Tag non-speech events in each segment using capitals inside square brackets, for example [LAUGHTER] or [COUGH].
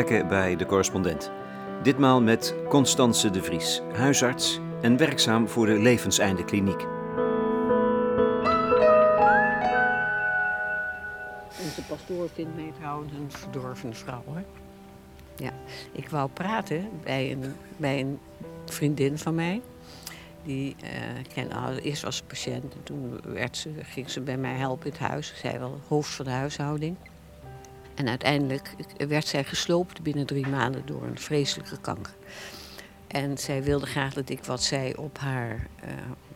Gesprekken bij de correspondent. Ditmaal met Constance de Vries, huisarts en werkzaam voor de Levenseinde Kliniek. Onze pastoor vindt mij trouwens een verdorvene vrouw. Hoor. Ja. Ik wou praten bij een, bij een vriendin van mij. Die uh, ken, ah, eerst was ze patiënt en toen werd ze, ging ze bij mij helpen in het huis. Zij wel hoofd van de huishouding. En uiteindelijk werd zij gesloopt binnen drie maanden door een vreselijke kanker. En zij wilde graag dat ik wat zei op haar. Uh,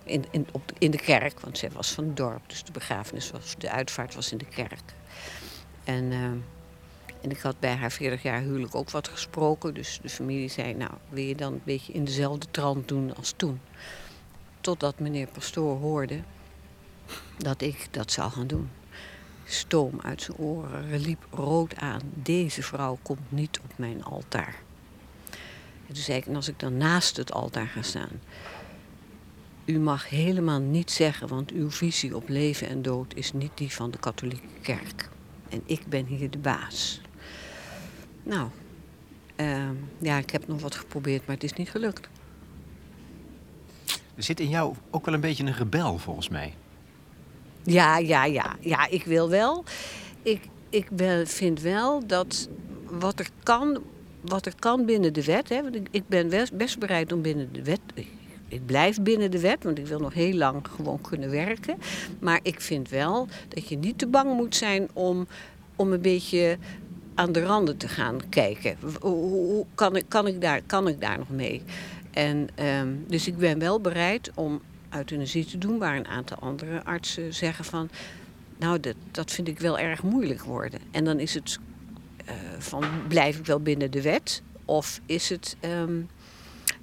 in, in, op, in de kerk, want zij was van het dorp. Dus de begrafenis was, de uitvaart was in de kerk. En, uh, en ik had bij haar 40 jaar huwelijk ook wat gesproken. Dus de familie zei, nou, wil je dan een beetje in dezelfde trant doen als toen? Totdat meneer Pastoor hoorde dat ik dat zou gaan doen. Stoom uit zijn oren, liep rood aan. Deze vrouw komt niet op mijn altaar. En toen zei ik, en als ik dan naast het altaar ga staan... U mag helemaal niet zeggen, want uw visie op leven en dood is niet die van de katholieke kerk. En ik ben hier de baas. Nou, uh, ja, ik heb nog wat geprobeerd, maar het is niet gelukt. Er zit in jou ook wel een beetje een rebel, volgens mij. Ja, ja, ja. Ja, ik wil wel. Ik, ik vind wel dat wat er kan, wat er kan binnen de wet. Hè, want ik, ben best, bereid om binnen de wet. Ik, blijf binnen de wet, want ik wil nog heel lang gewoon kunnen werken. Maar ik vind wel dat je niet te bang moet zijn om, om een beetje aan de randen te gaan kijken. Hoe, kan, ik, kan, ik daar, kan ik daar nog mee? En, um, dus ik ben wel bereid om euthanasie te doen, waar een aantal andere artsen zeggen van, nou, dat, dat vind ik wel erg moeilijk worden. En dan is het uh, van, blijf ik wel binnen de wet? Of is het, um,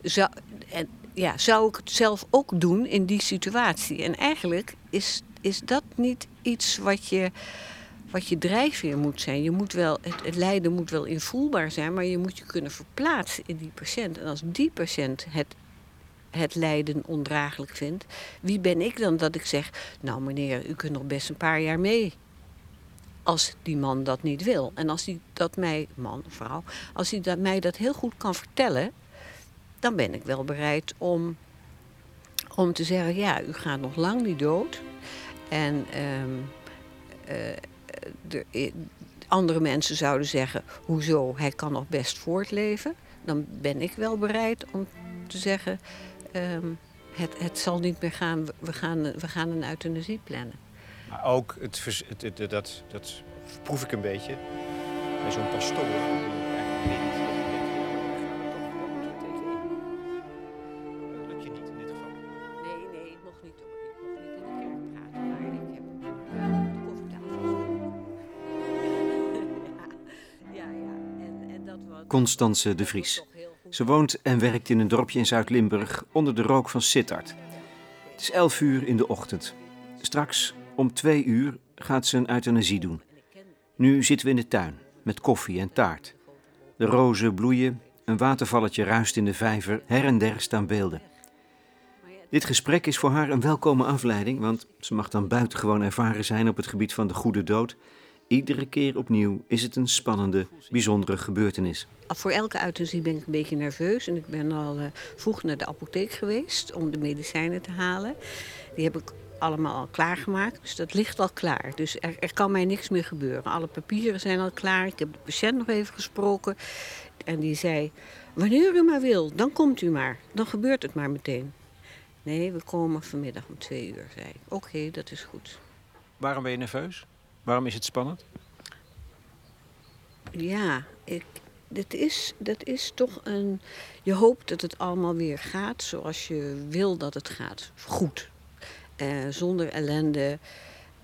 zou, en, ja, zou ik het zelf ook doen in die situatie? En eigenlijk is, is dat niet iets wat je wat je drijfveer moet zijn. Je moet wel, het, het, lijden moet wel invoelbaar zijn, maar je moet je kunnen verplaatsen in die patiënt. En als die patiënt het, het lijden ondraaglijk vindt, wie ben ik dan dat ik zeg, nou meneer, u kunt nog best een paar jaar mee. Als die man dat niet wil. En als hij dat mij, man of vrouw, als hij dat, mij dat heel goed kan vertellen, dan ben ik wel bereid om, om te zeggen, ja, u gaat nog lang niet dood. En uh, de, andere mensen zouden zeggen, hoezo, hij kan nog best voortleven. Dan ben ik wel bereid om te zeggen, um, het, het zal niet meer gaan, we gaan, we gaan een euthanasie plannen. Maar ook, het, het, dat, dat proef ik een beetje, bij zo'n pastoor. Constance de Vries. Ze woont en werkt in een dorpje in Zuid-Limburg onder de rook van Sittard. Het is elf uur in de ochtend. Straks om twee uur gaat ze een euthanasie doen. Nu zitten we in de tuin met koffie en taart. De rozen bloeien, een watervalletje ruist in de vijver, her en der staan beelden. Dit gesprek is voor haar een welkome afleiding, want ze mag dan buitengewoon ervaren zijn op het gebied van de goede dood Iedere keer opnieuw is het een spannende, bijzondere gebeurtenis. Voor elke euthanasie ben ik een beetje nerveus. En ik ben al uh, vroeg naar de apotheek geweest om de medicijnen te halen. Die heb ik allemaal al klaargemaakt. Dus dat ligt al klaar. Dus er, er, kan mij niks meer gebeuren. Alle papieren zijn al klaar. Ik heb de patiënt nog even gesproken. En die zei, wanneer u maar wil, dan komt u maar. Dan gebeurt het maar meteen. Nee, we komen vanmiddag om twee uur, zei ik. Oké, dat is goed. Waarom ben je nerveus? Waarom is het spannend? Ja, ik, dat, is, dat is toch een. Je hoopt dat het allemaal weer gaat zoals je wil dat het gaat. Goed. Uh, zonder ellende,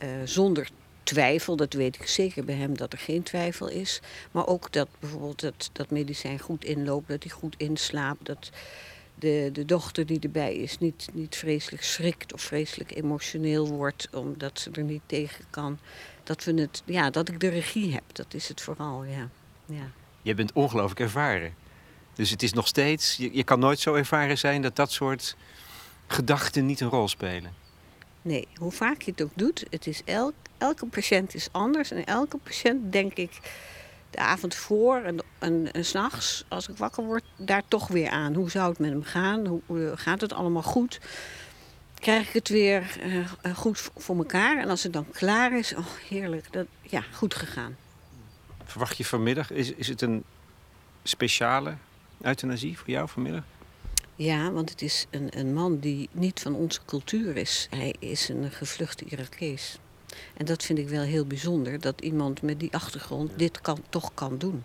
uh, zonder twijfel. Dat weet ik zeker bij hem dat er geen twijfel is. Maar ook dat bijvoorbeeld dat, dat medicijn goed inloopt, dat hij goed inslaapt. Dat de, de dochter die erbij is niet, niet vreselijk schrikt of vreselijk emotioneel wordt omdat ze er niet tegen kan dat, we het, ja, dat ik de regie heb. Dat is het vooral, ja. ja. Je bent ongelooflijk ervaren. Dus het is nog steeds, je, je kan nooit zo ervaren zijn dat dat soort gedachten niet een rol spelen. Nee, hoe vaak je het ook doet, het is elk, elke patiënt is anders. En elke patiënt, denk ik, de avond voor en, en, en s'nachts, als ik wakker word, daar toch weer aan. Hoe zou het met hem gaan? Hoe gaat het allemaal goed? Krijg ik het weer uh, goed voor elkaar? En als het dan klaar is, oh heerlijk, dat, ja, goed gegaan. Verwacht je vanmiddag, is, is het een speciale euthanasie voor jou vanmiddag? Ja, want het is een, een man die niet van onze cultuur is. Hij is een gevluchte Irakees. En dat vind ik wel heel bijzonder, dat iemand met die achtergrond dit kan, toch kan doen.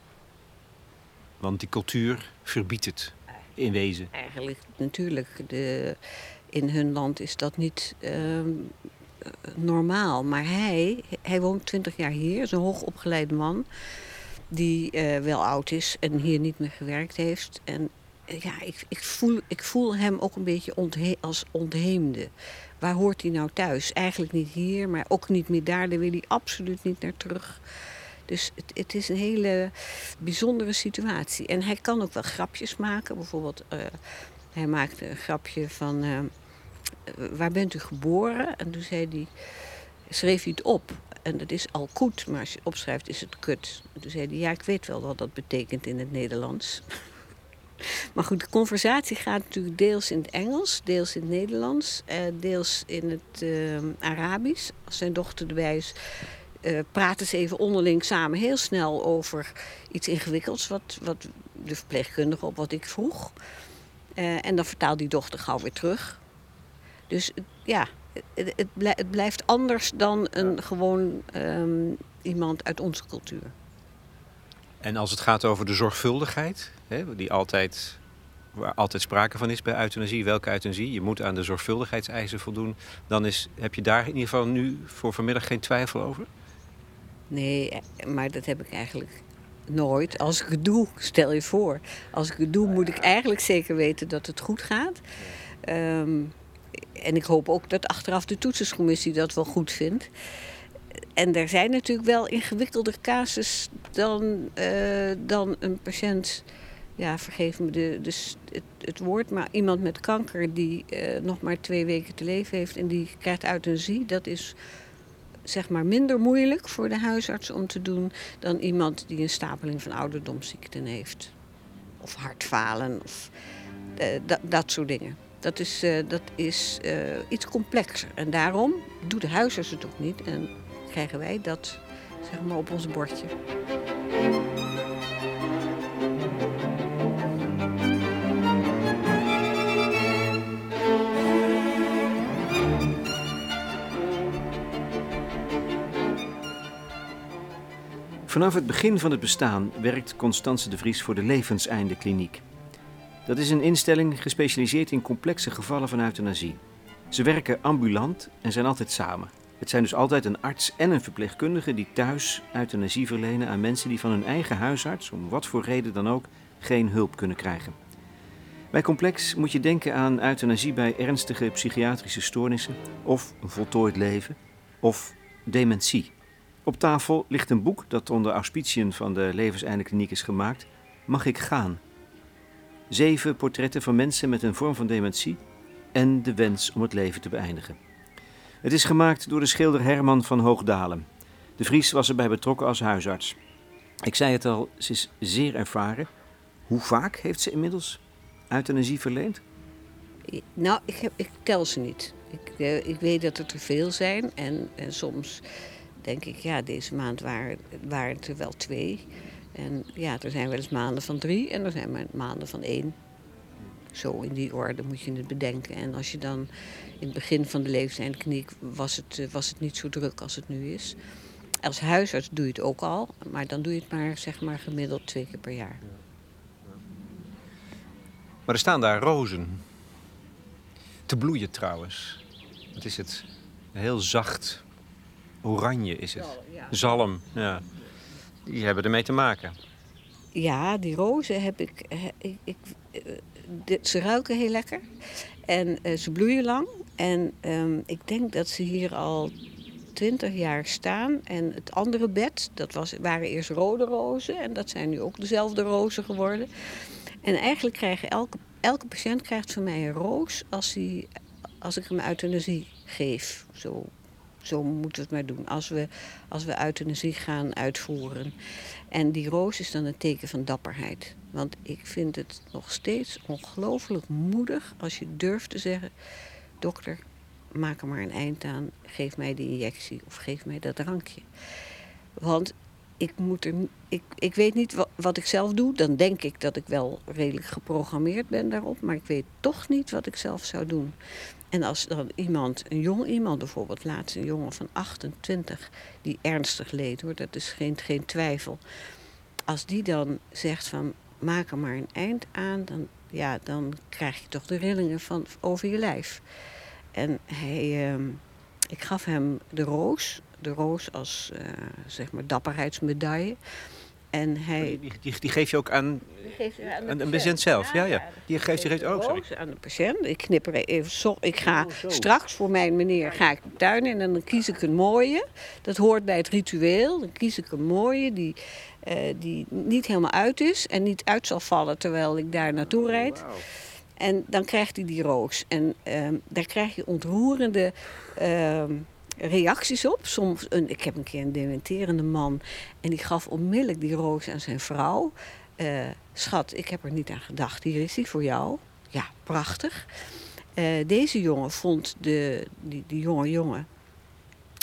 Want die cultuur verbiedt het in wezen. Eigenlijk, natuurlijk. De, in hun land is dat niet ehm, normaal. Maar hij, hij woont twintig jaar hier, is een hoogopgeleid man. Die eh, wel oud is en hier niet meer gewerkt heeft. En ja, ik, ik, voel, ik voel hem ook een beetje als ontheemde. Waar hoort hij nou thuis? Eigenlijk niet hier, maar ook niet meer daar. Daar wil hij absoluut niet naar terug. Dus het, het is een hele bijzondere situatie. En hij kan ook wel grapjes maken. Bijvoorbeeld, uh, hij maakte een grapje van... Uh, waar bent u geboren? En toen zei hij, schreef hij het op. En dat is al goed, maar als je opschrijft is het kut. En toen zei hij, ja, ik weet wel wat dat betekent in het Nederlands. [LAUGHS] Maar goed, de conversatie gaat natuurlijk deels in het Engels, deels in het Nederlands, eh, deels in het uh, Arabisch. Als zijn dochter erbij is, praten ze even onderling samen heel snel over iets ingewikkelds, wat, wat de verpleegkundige op wat ik vroeg. En dan vertaalt die dochter gauw weer terug. Dus ja, het, het, het, blijft anders dan een gewoon um, iemand uit onze cultuur. En als het gaat over de zorgvuldigheid, hè, die altijd, waar altijd sprake van is bij euthanasie, welke euthanasie, je moet aan de zorgvuldigheidseisen voldoen, dan is, heb je daar in ieder geval nu voor vanmiddag geen twijfel over? Nee, maar dat heb ik eigenlijk nooit. Als ik het doe, stel je voor, als ik het doe, moet ik eigenlijk zeker weten dat het goed gaat. Um, en ik hoop ook dat achteraf de toetserscommissie dat wel goed vindt en er zijn natuurlijk wel ingewikkelder casus dan, uh, dan een patiënt, ja, vergeef me de, de, het, woord, maar iemand met kanker die uh, nog maar twee weken te leven heeft en die krijgt euthanasie. Dat is zeg maar minder moeilijk voor de huisarts om te doen dan iemand die een stapeling van ouderdomsziekten heeft. Of hartfalen of dat, dat soort dingen. Dat is, dat is iets complexer. En daarom doet de huisarts het ook niet. En krijgen wij dat zeg maar, op ons bordje. Vanaf het begin van het bestaan werkt Constance de Vries voor de Levenseinde Kliniek. Dat is een instelling gespecialiseerd in complexe gevallen van euthanasie. Ze werken ambulant en zijn altijd samen. Het zijn dus altijd een arts en een verpleegkundige die thuis euthanasie verlenen aan mensen die van hun eigen huisarts, om wat voor reden dan ook, geen hulp kunnen krijgen. Bij complex moet je denken aan euthanasie bij ernstige psychiatrische stoornissen, of een voltooid leven, of dementie. Op tafel ligt een boek dat onder auspiciën van de Levenseindekliniek is gemaakt, Mag ik gaan? Zeven portretten van mensen met een vorm van dementie en de wens om het leven te beëindigen. Het is gemaakt door de schilder Herman van Hoogdalen. De Vries was erbij betrokken als huisarts. Ik zei het al, ze is zeer ervaren. Hoe vaak heeft ze inmiddels euthanasie verleend? Nou, ik, ik tel ze niet. Ik, uh, ik weet dat er te veel zijn. En, en soms denk ik, ja, deze maand waren, waren het er wel twee. En ja, er zijn wel eens maanden van drie en er zijn maanden van één. Zo in die orde moet je het bedenken. En als je dan in het begin van de levenseindkliniek was het, eh, was het niet zo druk als het nu is. Als huisarts doe je het ook al, maar dan doe je het maar, zeg maar gemiddeld twee keer per jaar. Maar er staan daar rozen. Te bloeien trouwens. Wat is het? Heel zacht oranje is het. Zalm, ja. Die hebben ermee te maken. Ja, die rozen heb ik. ik, ik eh, ze ruiken heel lekker. En uh, ze bloeien lang. En um, ik denk dat ze hier al twintig jaar staan. En het andere bed, dat was, waren eerst rode rozen. En dat zijn nu ook dezelfde rozen geworden. En eigenlijk krijgen elke, elke patiënt krijgt van mij een roos als, hij, als ik hem euthanasie geef. Zo Zo moeten we het maar doen. Als we, als we euthanasie gaan uitvoeren. En die roos is dan een teken van dapperheid. Want ik vind het nog steeds ongelooflijk moedig als je durft te zeggen: dokter, maak er maar een eind aan. Geef mij die injectie of geef mij dat drankje. Want ik, moet er, ik, ik weet niet wat, wat ik zelf doe. Dan denk ik dat ik wel redelijk geprogrammeerd ben daarop. Maar ik weet toch niet wat ik zelf zou doen. En als dan iemand, een jong iemand bijvoorbeeld, laatst een jongen van 28, die ernstig leed hoor, dat is geen, geen twijfel. Als die dan zegt van maak er maar een eind aan, dan, ja, dan krijg je toch de rillingen van, over je lijf. En hij, uh, ik gaf hem de roos, de roos als uh, zeg maar dapperheidsmedaille. En hij... Die, die, die, geef je ook aan, aan, aan de patiënt zelf? Ja, ja. ja. Die geeft je geeft ook, sorry. aan de patiënt. Ik knip er even zo. Ik ga oh, straks voor mijn meneer ga ik de tuin in en dan kies ik een mooie. Dat hoort bij het ritueel. Dan kies ik een mooie die, uh, die niet helemaal uit is en niet uit zal vallen terwijl ik daar naartoe rijd. Oh, wow. En dan krijgt hij die roos. En uh, daar krijg je ontroerende uh, reacties op. Soms een, ik heb een keer een dementerende man en die gaf onmiddellijk die roos aan zijn vrouw. Uh, schat, ik heb er niet aan gedacht. Hier is die voor jou. Ja, prachtig. Uh, deze jongen vond de, die, die jonge jongen,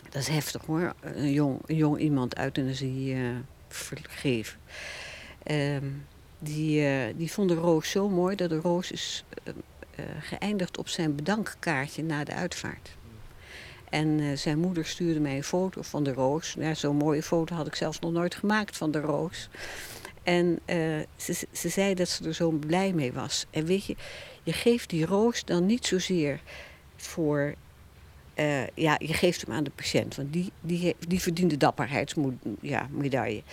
dat is heftig hoor, een jong, een jong iemand euthanasie uh, vergeven. Ehm, die, die vond de roos zo mooi dat de roos is geëindigd op zijn bedankkaartje na de uitvaart. En zijn moeder stuurde mij een foto van de roos. Ja, Zo'n mooie foto had ik zelfs nog nooit gemaakt van de roos. En ze, ze zei dat ze er zo blij mee was. En weet je, je geeft die roos dan niet zozeer voor uh, ja, je geeft hem aan de patiënt, want die, die, die verdient de dapperheidsmedaille. Ja,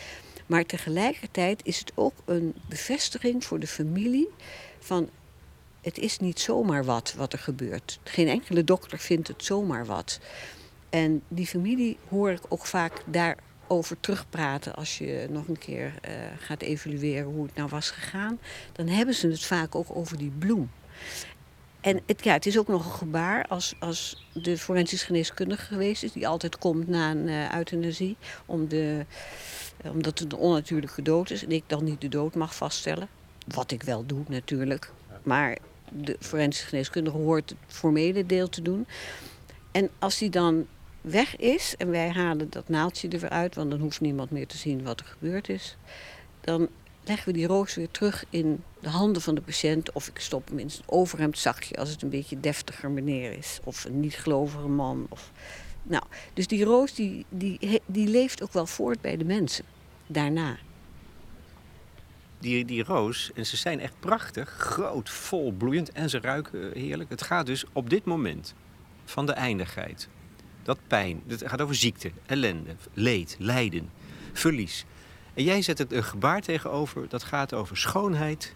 maar tegelijkertijd is het ook een bevestiging voor de familie van het is niet zomaar wat wat er gebeurt. Geen enkele dokter vindt het zomaar wat. En die familie hoor ik ook vaak daarover terugpraten als je nog een keer uh, gaat evalueren hoe het nou was gegaan. Dan hebben ze het vaak ook over die bloem. En het, ja, het is ook nog een gebaar als, als de forensisch geneeskundige geweest is, die altijd komt na een uh, euthanasie om de omdat het een onnatuurlijke dood is en ik dan niet de dood mag vaststellen. Wat ik wel doe natuurlijk. Maar de forensische geneeskundige hoort het formele deel te doen. En als die dan weg is en wij halen dat naaldje er weer uit, want dan hoeft niemand meer te zien wat er gebeurd is, dan leggen we die roos weer terug in de handen van de patiënt. Of ik stop hem in zijn overhemdzakje als het een beetje deftiger meneer is. Of een niet-gelovige man. Of... Nou, dus die roos die, die, die leeft ook wel voort bij de mensen daarna. Die, die roos, en ze zijn echt prachtig, groot, vol, bloeiend en ze ruiken heerlijk. Het gaat dus op dit moment van de eindigheid. Dat pijn, het gaat over ziekte, ellende, leed, lijden, verlies. En jij zet het een gebaar tegenover, dat gaat over schoonheid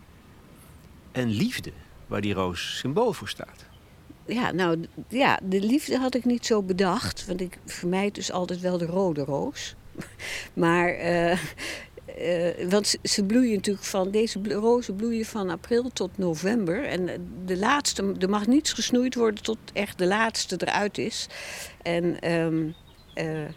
en liefde, waar die roos symbool voor staat. Ja, nou ja, de liefde had ik niet zo bedacht, want ik vermijd dus altijd wel de rode roos. [LAUGHS] Maar, uh, uh, want ze bloeien natuurlijk van, deze rozen bloeien van april tot november. En de laatste, er mag niets gesnoeid worden tot echt de laatste eruit is. En um, uh,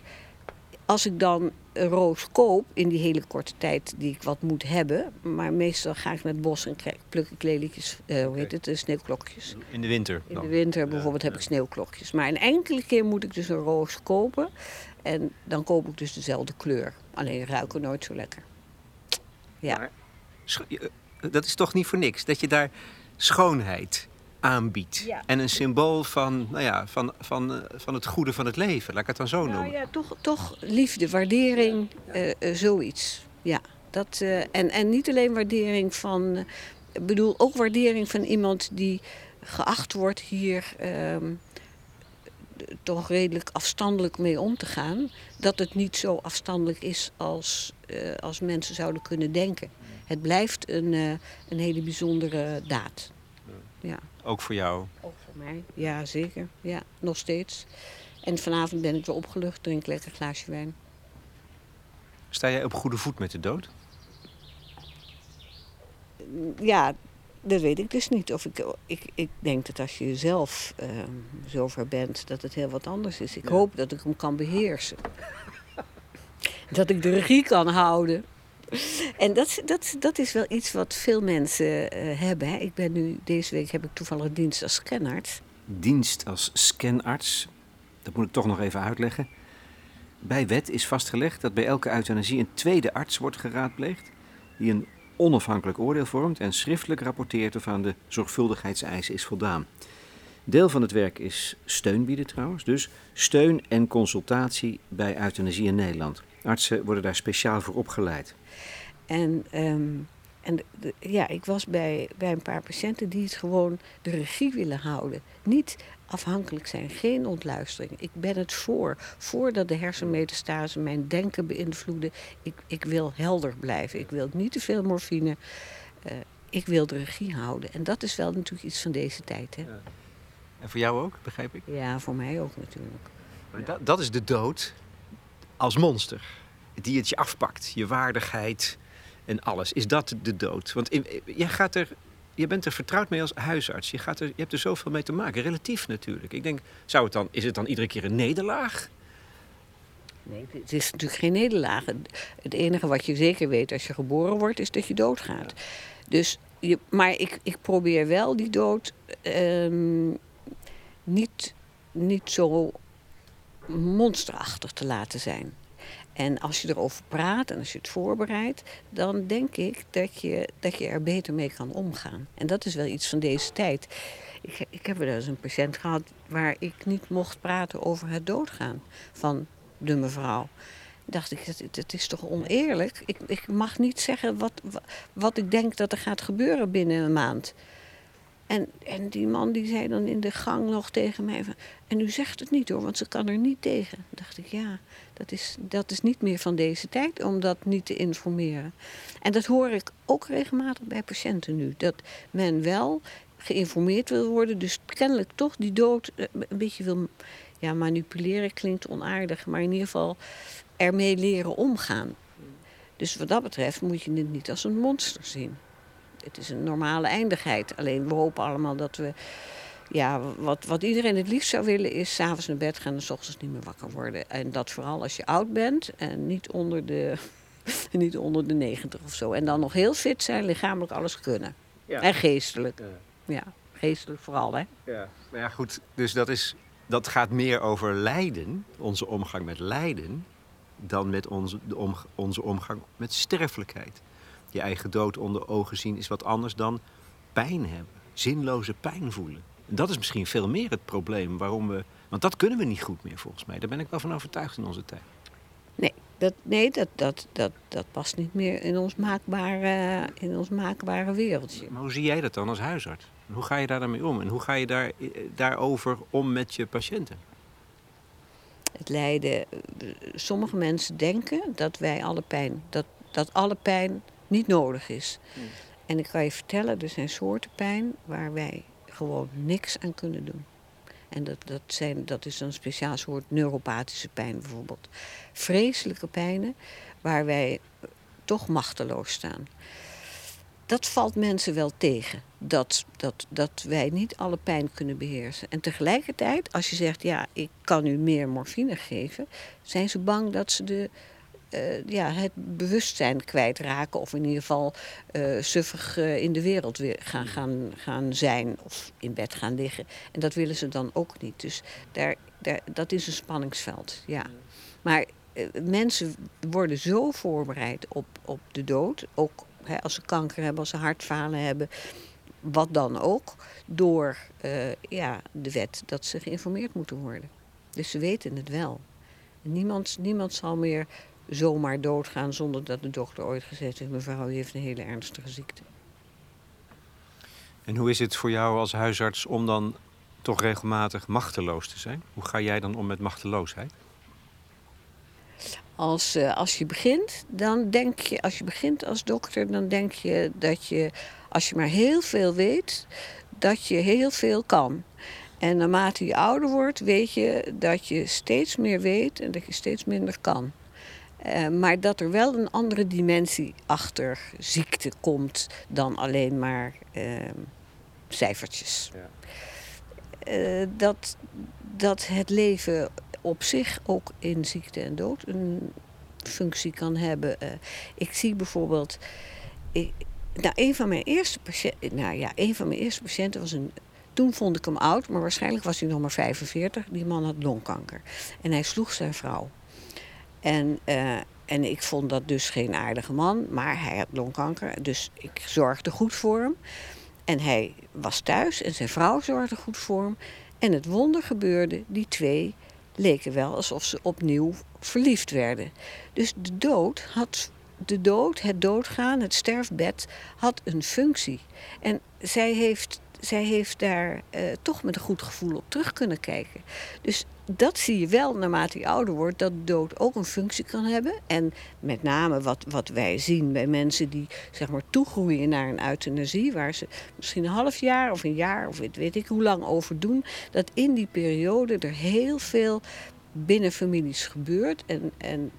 als ik dan roos koop in die hele korte tijd die ik wat moet hebben. Maar meestal ga ik naar het bos en krijg, pluk ik lelietjes, uh, hoe heet het, uh, sneeuwklokjes. In de winter? In de winter bijvoorbeeld ja, heb ik sneeuwklokjes. Maar een enkele keer moet ik dus een roos kopen. En dan koop ik dus dezelfde kleur. Alleen ruiken nooit zo lekker. Ja. Maar, eh, dat is toch niet voor niks? Dat je daar schoonheid aanbiedt. Ja. En een symbool van, nou ja, van, van, van het goede van het leven. Laat ik het dan zo nou, noemen. Ja, toch, toch liefde, waardering, uh, uh, zoiets. Ja, dat, uh, en, en niet alleen waardering van... Ik bedoel, ook waardering van iemand die geacht wordt hier... Ehm, toch redelijk afstandelijk mee om te gaan. Dat het niet zo afstandelijk is als, uh, als mensen zouden kunnen denken. Het blijft een, uh, een hele bijzondere daad. Ja. Ook voor jou? Ook voor mij, ja zeker. Ja, nog steeds. En vanavond ben ik weer opgelucht, drink lekker een glaasje wijn. Sta jij op goede voet met de dood? Ja, dat weet ik dus niet. Of ik, ik, ik denk dat als je zelf uh, zover bent, dat het heel wat anders is. Ik hoop dat ik hem kan beheersen. [LAUGHS] dat ik de regie kan houden. En dat, dat, dat is wel iets wat veel mensen uh, hebben. Hè. Ik ben nu, deze week heb ik toevallig dienst als scanarts. Dienst als scanarts, dat moet ik toch nog even uitleggen. Bij wet is vastgelegd dat bij elke euthanasie een tweede arts wordt geraadpleegd, die een onafhankelijk oordeel vormt en schriftelijk rapporteert of aan de zorgvuldigheidseisen is voldaan. Deel van het werk is steun bieden trouwens, dus steun en consultatie bij euthanasie in Nederland. Artsen worden daar speciaal voor opgeleid. En, ehm, en ja, ik was bij, bij een paar patiënten die het gewoon de regie willen houden. Niet afhankelijk zijn, geen ontluistering. Ik ben het voor. Voordat de hersenmetastase mijn denken beïnvloeden. Ik, ik wil helder blijven. Ik wil niet te veel morfine. Uh, ik wil de regie houden. En dat is wel natuurlijk iets van deze tijd. Hè? Ja. En voor jou ook, begrijp ik? Ja, voor mij ook natuurlijk. Maar dat, dat is de dood als monster. Die het je afpakt. Je waardigheid en alles. Is dat de dood? Want jij gaat er je bent er vertrouwd mee als huisarts. Je, gaat er, je hebt er zoveel mee te maken, relatief natuurlijk. Ik denk, zou het dan, is het dan iedere keer een nederlaag? Nee, het is natuurlijk geen nederlaag. Het enige wat je zeker weet als je geboren wordt, is dat je doodgaat. Dus, je, maar ik, ik probeer wel die dood ehm, niet, niet zo monsterachtig te laten zijn. En als je erover praat en als je het voorbereidt, dan denk ik dat je, dat je er beter mee kan omgaan. En dat is wel iets van deze tijd. Ik, ik heb wel eens een patiënt gehad waar ik niet mocht praten over het doodgaan van de mevrouw. Dacht ik, dat, is toch oneerlijk? Ik, ik mag niet zeggen wat, wat ik denk dat er gaat gebeuren binnen een maand. En, en die man die zei dan in de gang nog tegen mij van... En u zegt het niet hoor, want ze kan er niet tegen. dacht ik, ja, dat is, dat is niet meer van deze tijd om dat niet te informeren. En dat hoor ik ook regelmatig bij patiënten nu. Dat men wel geïnformeerd wil worden, dus kennelijk toch die dood eh, een beetje wil... Ja, manipuleren klinkt onaardig, maar in ieder geval ermee leren omgaan. Dus wat dat betreft moet je het niet als een monster zien het is een normale eindigheid. Alleen we hopen allemaal dat we. Ja, wat, wat iedereen het liefst zou willen is s'avonds naar bed gaan en s ochtends niet meer wakker worden. En dat vooral als je oud bent en niet onder de, [LAUGHS] niet onder de 90 of zo. En dan nog heel fit zijn, lichamelijk alles kunnen. Ja. En geestelijk. Ja. ja. geestelijk vooral, hè? Ja, maar ja, goed. Dus dat, is, dat gaat meer over lijden, onze omgang met lijden, dan met onze, de onze omgang met sterfelijkheid je eigen dood onder ogen zien is wat anders dan pijn hebben. Zinloze pijn voelen. En dat is misschien veel meer het probleem waarom we. Want dat kunnen we niet goed meer volgens mij. Daar ben ik wel van overtuigd in onze tijd. Nee, dat, nee, dat, dat, dat, dat past niet meer in ons, maakbare, in ons maakbare wereldje. Maar hoe zie jij dat dan als huisarts? Hoe ga je daar dan mee om? En hoe ga je daar, daarover om met je patiënten? Het lijden. Sommige mensen denken dat wij alle pijn, dat, dat alle pijn niet nodig is. Hmm. En ik kan je vertellen, er zijn soorten pijn waar wij gewoon niks aan kunnen doen. En dat, dat, zijn, dat is een speciaal soort neuropathische pijn bijvoorbeeld. Vreselijke pijnen waar wij toch machteloos staan. Dat valt mensen wel tegen, dat, dat, dat wij niet alle pijn kunnen beheersen. En tegelijkertijd, als je zegt, ja, ik kan u meer morfine geven, zijn ze bang dat ze de ja, het bewustzijn kwijtraken. Of in ieder geval uh, suffig uh, in de wereld weer gaan, gaan, gaan zijn. Of in bed gaan liggen. En dat willen ze dan ook niet. Dus daar, daar, dat is een spanningsveld. Ja. Maar mensen worden zo voorbereid op, op de dood. Ook hè, als ze kanker hebben, als ze hartfalen hebben. Wat dan ook. Door ja, de wet dat ze geïnformeerd moeten worden. Dus ze weten het wel. Niemand, niemand zal meer zomaar doodgaan zonder dat de dokter ooit gezegd heeft: mevrouw, u heeft een hele ernstige ziekte. En hoe is het voor jou als huisarts om dan toch regelmatig machteloos te zijn? Hoe ga jij dan om met machteloosheid? Als, uh, als je begint, dan denk je, als je begint als dokter, dan denk je dat je, als je maar heel veel weet, dat je heel veel kan. En naarmate je ouder wordt, weet je dat je steeds meer weet en dat je steeds minder kan. Eh, maar dat er wel een andere dimensie achter ziekte komt dan alleen maar ehm, cijfertjes. Ja. Eh, dat, dat het leven op zich ook in ziekte en dood een functie kan hebben. Uh, ik zie bijvoorbeeld. Ik, nou, een van mijn eerste patiënten. Nou ja, een van mijn eerste patiënten was een. Toen vond ik hem oud, maar waarschijnlijk was hij nog maar 45. Die man had longkanker. En hij sloeg zijn vrouw. En, uh, en ik vond dat dus geen aardige man, maar hij had longkanker. Dus ik zorgde goed voor hem. En hij was thuis en zijn vrouw zorgde goed voor hem. En het wonder gebeurde, die twee leken wel alsof ze opnieuw verliefd werden. Dus de dood had. De dood, het doodgaan, het sterfbed had een functie. En zij heeft zij heeft daar uh, toch met een goed gevoel op terug kunnen kijken. Dus dat zie je wel naarmate je ouder wordt, dat dood ook een functie kan hebben. En met name wat, wat wij zien bij mensen die zeg maar toegroeien naar een euthanasie, waar ze misschien een half jaar of een jaar of weet, weet ik hoe lang over doen, dat in die periode er heel veel binnen families gebeurt. En, en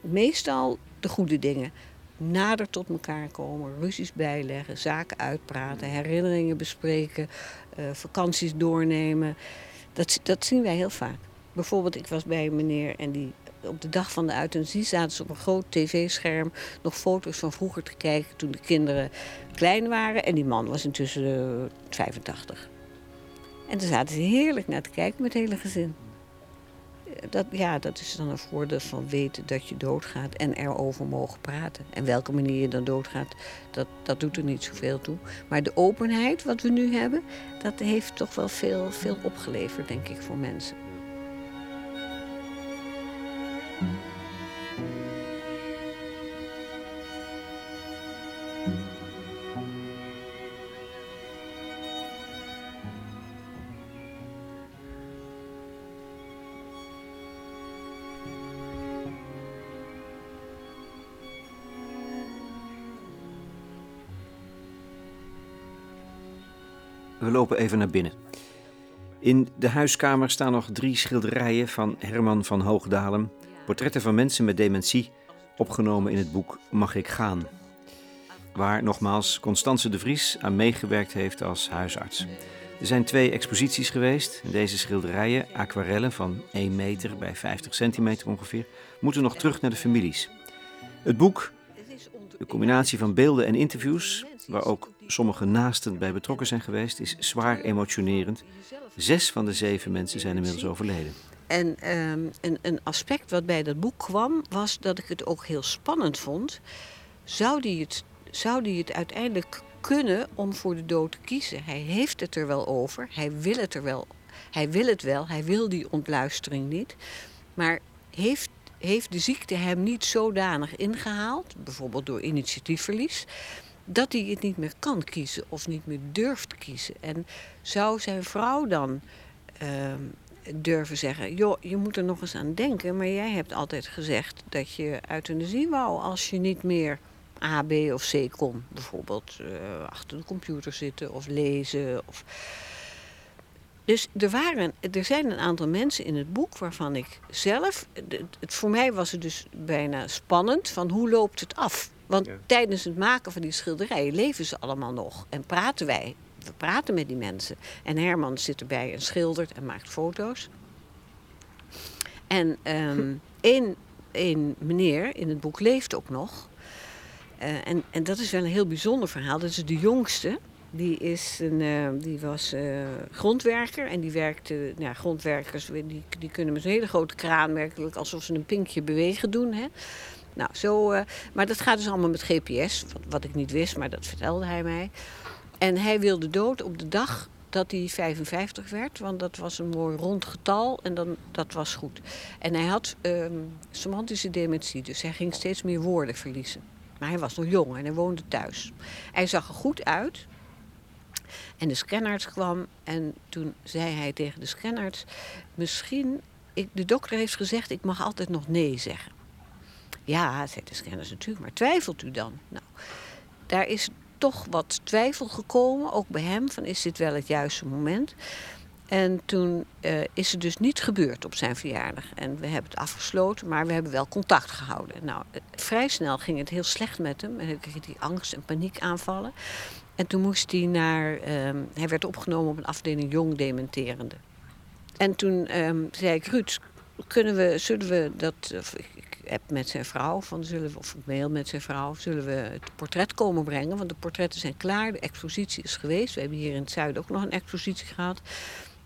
meestal de goede dingen nader tot elkaar komen, ruzies bijleggen, zaken uitpraten, herinneringen bespreken, uh, vakanties doornemen. Dat, dat zien wij heel vaak. Bijvoorbeeld, ik was bij een meneer en die op de dag van de euthanasie zaten ze op een groot tv-scherm nog foto's van vroeger te kijken toen de kinderen klein waren. En die man was intussen uh, 85. En daar zaten ze heerlijk naar te kijken met het hele gezin dat, ja, dat is dan een voordeel van weten dat je doodgaat en erover mogen praten. En welke manier je dan doodgaat, dat, dat doet er niet zoveel toe. Maar de openheid wat we nu hebben, dat heeft toch wel veel, veel opgeleverd, denk ik, voor mensen. We lopen even naar binnen. In de huiskamer staan nog drie schilderijen van Herman van Hoogdalem. Portretten van mensen met dementie, opgenomen in het boek Mag ik gaan? Waar nogmaals Constance de Vries aan meegewerkt heeft als huisarts. Er zijn twee exposities geweest. Deze schilderijen, aquarellen van 1 meter bij 50 centimeter ongeveer, moeten nog terug naar de families. Het boek, de combinatie van beelden en interviews, waar ook sommige naasten bij betrokken zijn geweest, is zwaar emotionerend. Zes van de zeven mensen zijn inmiddels overleden. En ehm, een, een, aspect wat bij dat boek kwam, was dat ik het ook heel spannend vond. Zou die het, zou die het uiteindelijk kunnen om voor de dood te kiezen? Hij heeft het er wel over, hij wil het er wel. Hij wil het wel, hij wil die ontluistering niet. Maar heeft, heeft de ziekte hem niet zodanig ingehaald, bijvoorbeeld door initiatiefverlies, dat hij het niet meer kan kiezen of niet meer durft kiezen. En zou zijn vrouw dan ehm, durven zeggen: joh, je moet er nog eens aan denken, maar jij hebt altijd gezegd dat je euthanasie wou als je niet meer A, B of C kon. Bijvoorbeeld uh, achter de computer zitten of lezen. Of... Dus er, waren, er zijn een aantal mensen in het boek waarvan ik zelf. Het, voor mij was het dus bijna spannend van hoe loopt het af? Want tijdens het maken van die schilderijen leven ze allemaal nog. En praten wij. We praten met die mensen. En Herman zit erbij en schildert en maakt foto's. En um, één, meneer in het boek leeft ook nog. Uh, en, en dat is wel een heel bijzonder verhaal. Dat is de jongste. Die, is een, uh, die was uh, grondwerker en die werkte, nou, grondwerkers die, die kunnen met een hele grote kraan werkelijk alsof ze een pinkje bewegen doen. Hè. Nou, zo, uh, maar dat gaat dus allemaal met GPS, wat, wat, ik niet wist, maar dat vertelde hij mij. En hij wilde dood op de dag dat hij 55 werd, want dat was een mooi rond getal en dan, dat was goed. En hij had um, semantische dementie, dus hij ging steeds meer woorden verliezen. Maar hij was nog jong en hij woonde thuis. Hij zag er goed uit. En de scanarts kwam en toen zei hij tegen de scanarts... misschien, ik, de dokter heeft gezegd, ik mag altijd nog nee zeggen. Ja, zei de scanners natuurlijk, maar twijfelt u dan? Nou, daar is toch wat twijfel gekomen, ook bij hem, van is dit wel het juiste moment? En toen uh, is het dus niet gebeurd op zijn verjaardag. En we hebben het afgesloten, maar we hebben wel contact gehouden. Nou, vrij snel ging het heel slecht met hem. En kreeg die angst- en paniekaanvallen. En toen moest hij naar. Um, hij werd opgenomen op een afdeling jong dementerende. En toen um, zei ik, Ruud, kunnen we, zullen we dat. Heb met zijn vrouw, van, zullen we, of ik mail met zijn vrouw, zullen we het portret komen brengen? Want de portretten zijn klaar, de expositie is geweest. We hebben hier in het zuiden ook nog een expositie gehad.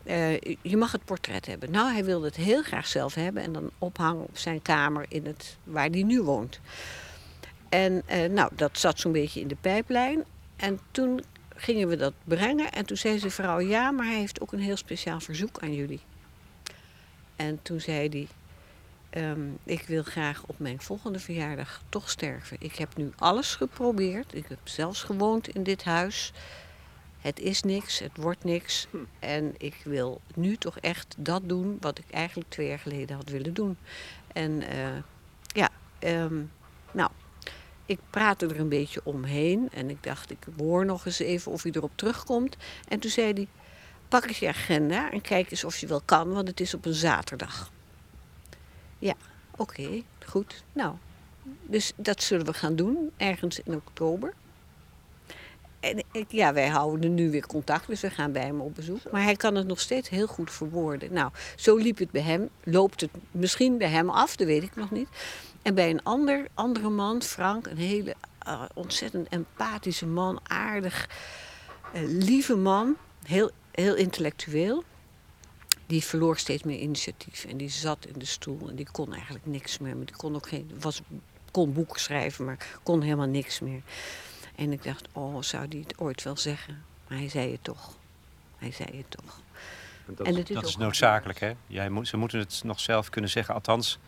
Uh, je mag het portret hebben. Nou, hij wilde het heel graag zelf hebben en dan ophangen op zijn kamer in het, waar hij nu woont. En uh, nou, dat zat zo'n beetje in de pijplijn. En toen gingen we dat brengen. En toen zei ze vrouw, ja, maar hij heeft ook een heel speciaal verzoek aan jullie. En toen zei hij, um, ik wil graag op mijn volgende verjaardag toch sterven. Ik heb nu alles geprobeerd. Ik heb zelfs gewoond in dit huis. Het is niks, het wordt niks. Hm. En ik wil nu toch echt dat doen wat ik eigenlijk twee jaar geleden had willen doen. En uh, ja, um, nou, ik praatte er een beetje omheen en ik dacht, ik hoor nog eens even of hij erop terugkomt. En toen zei hij, pak eens je agenda en kijk eens of je wel kan, want het is op een zaterdag. Ja, oké, goed. Nou, dus dat zullen we gaan doen, ergens in oktober. En ik, ja, wij houden nu weer contact, dus we gaan bij hem op bezoek. Maar hij kan het nog steeds heel goed verwoorden. Nou, zo liep het bij hem. Loopt het misschien bij hem af, dat weet ik nog niet. En bij een ander, andere man, Frank, een hele uh, ontzettend empathische man, aardig, uh, lieve man, heel, heel intellectueel. Die verloor steeds meer initiatief en die zat in de stoel en die kon eigenlijk niks meer. Maar die kon ook geen, was, kon boeken schrijven, maar kon helemaal niks meer. En ik dacht, oh, zou die het ooit wel zeggen? Maar hij zei het toch. Hij zei het toch. Dat, en is, dat is noodzakelijk, hè? Jij moet, ze moeten het nog zelf kunnen zeggen. Althans,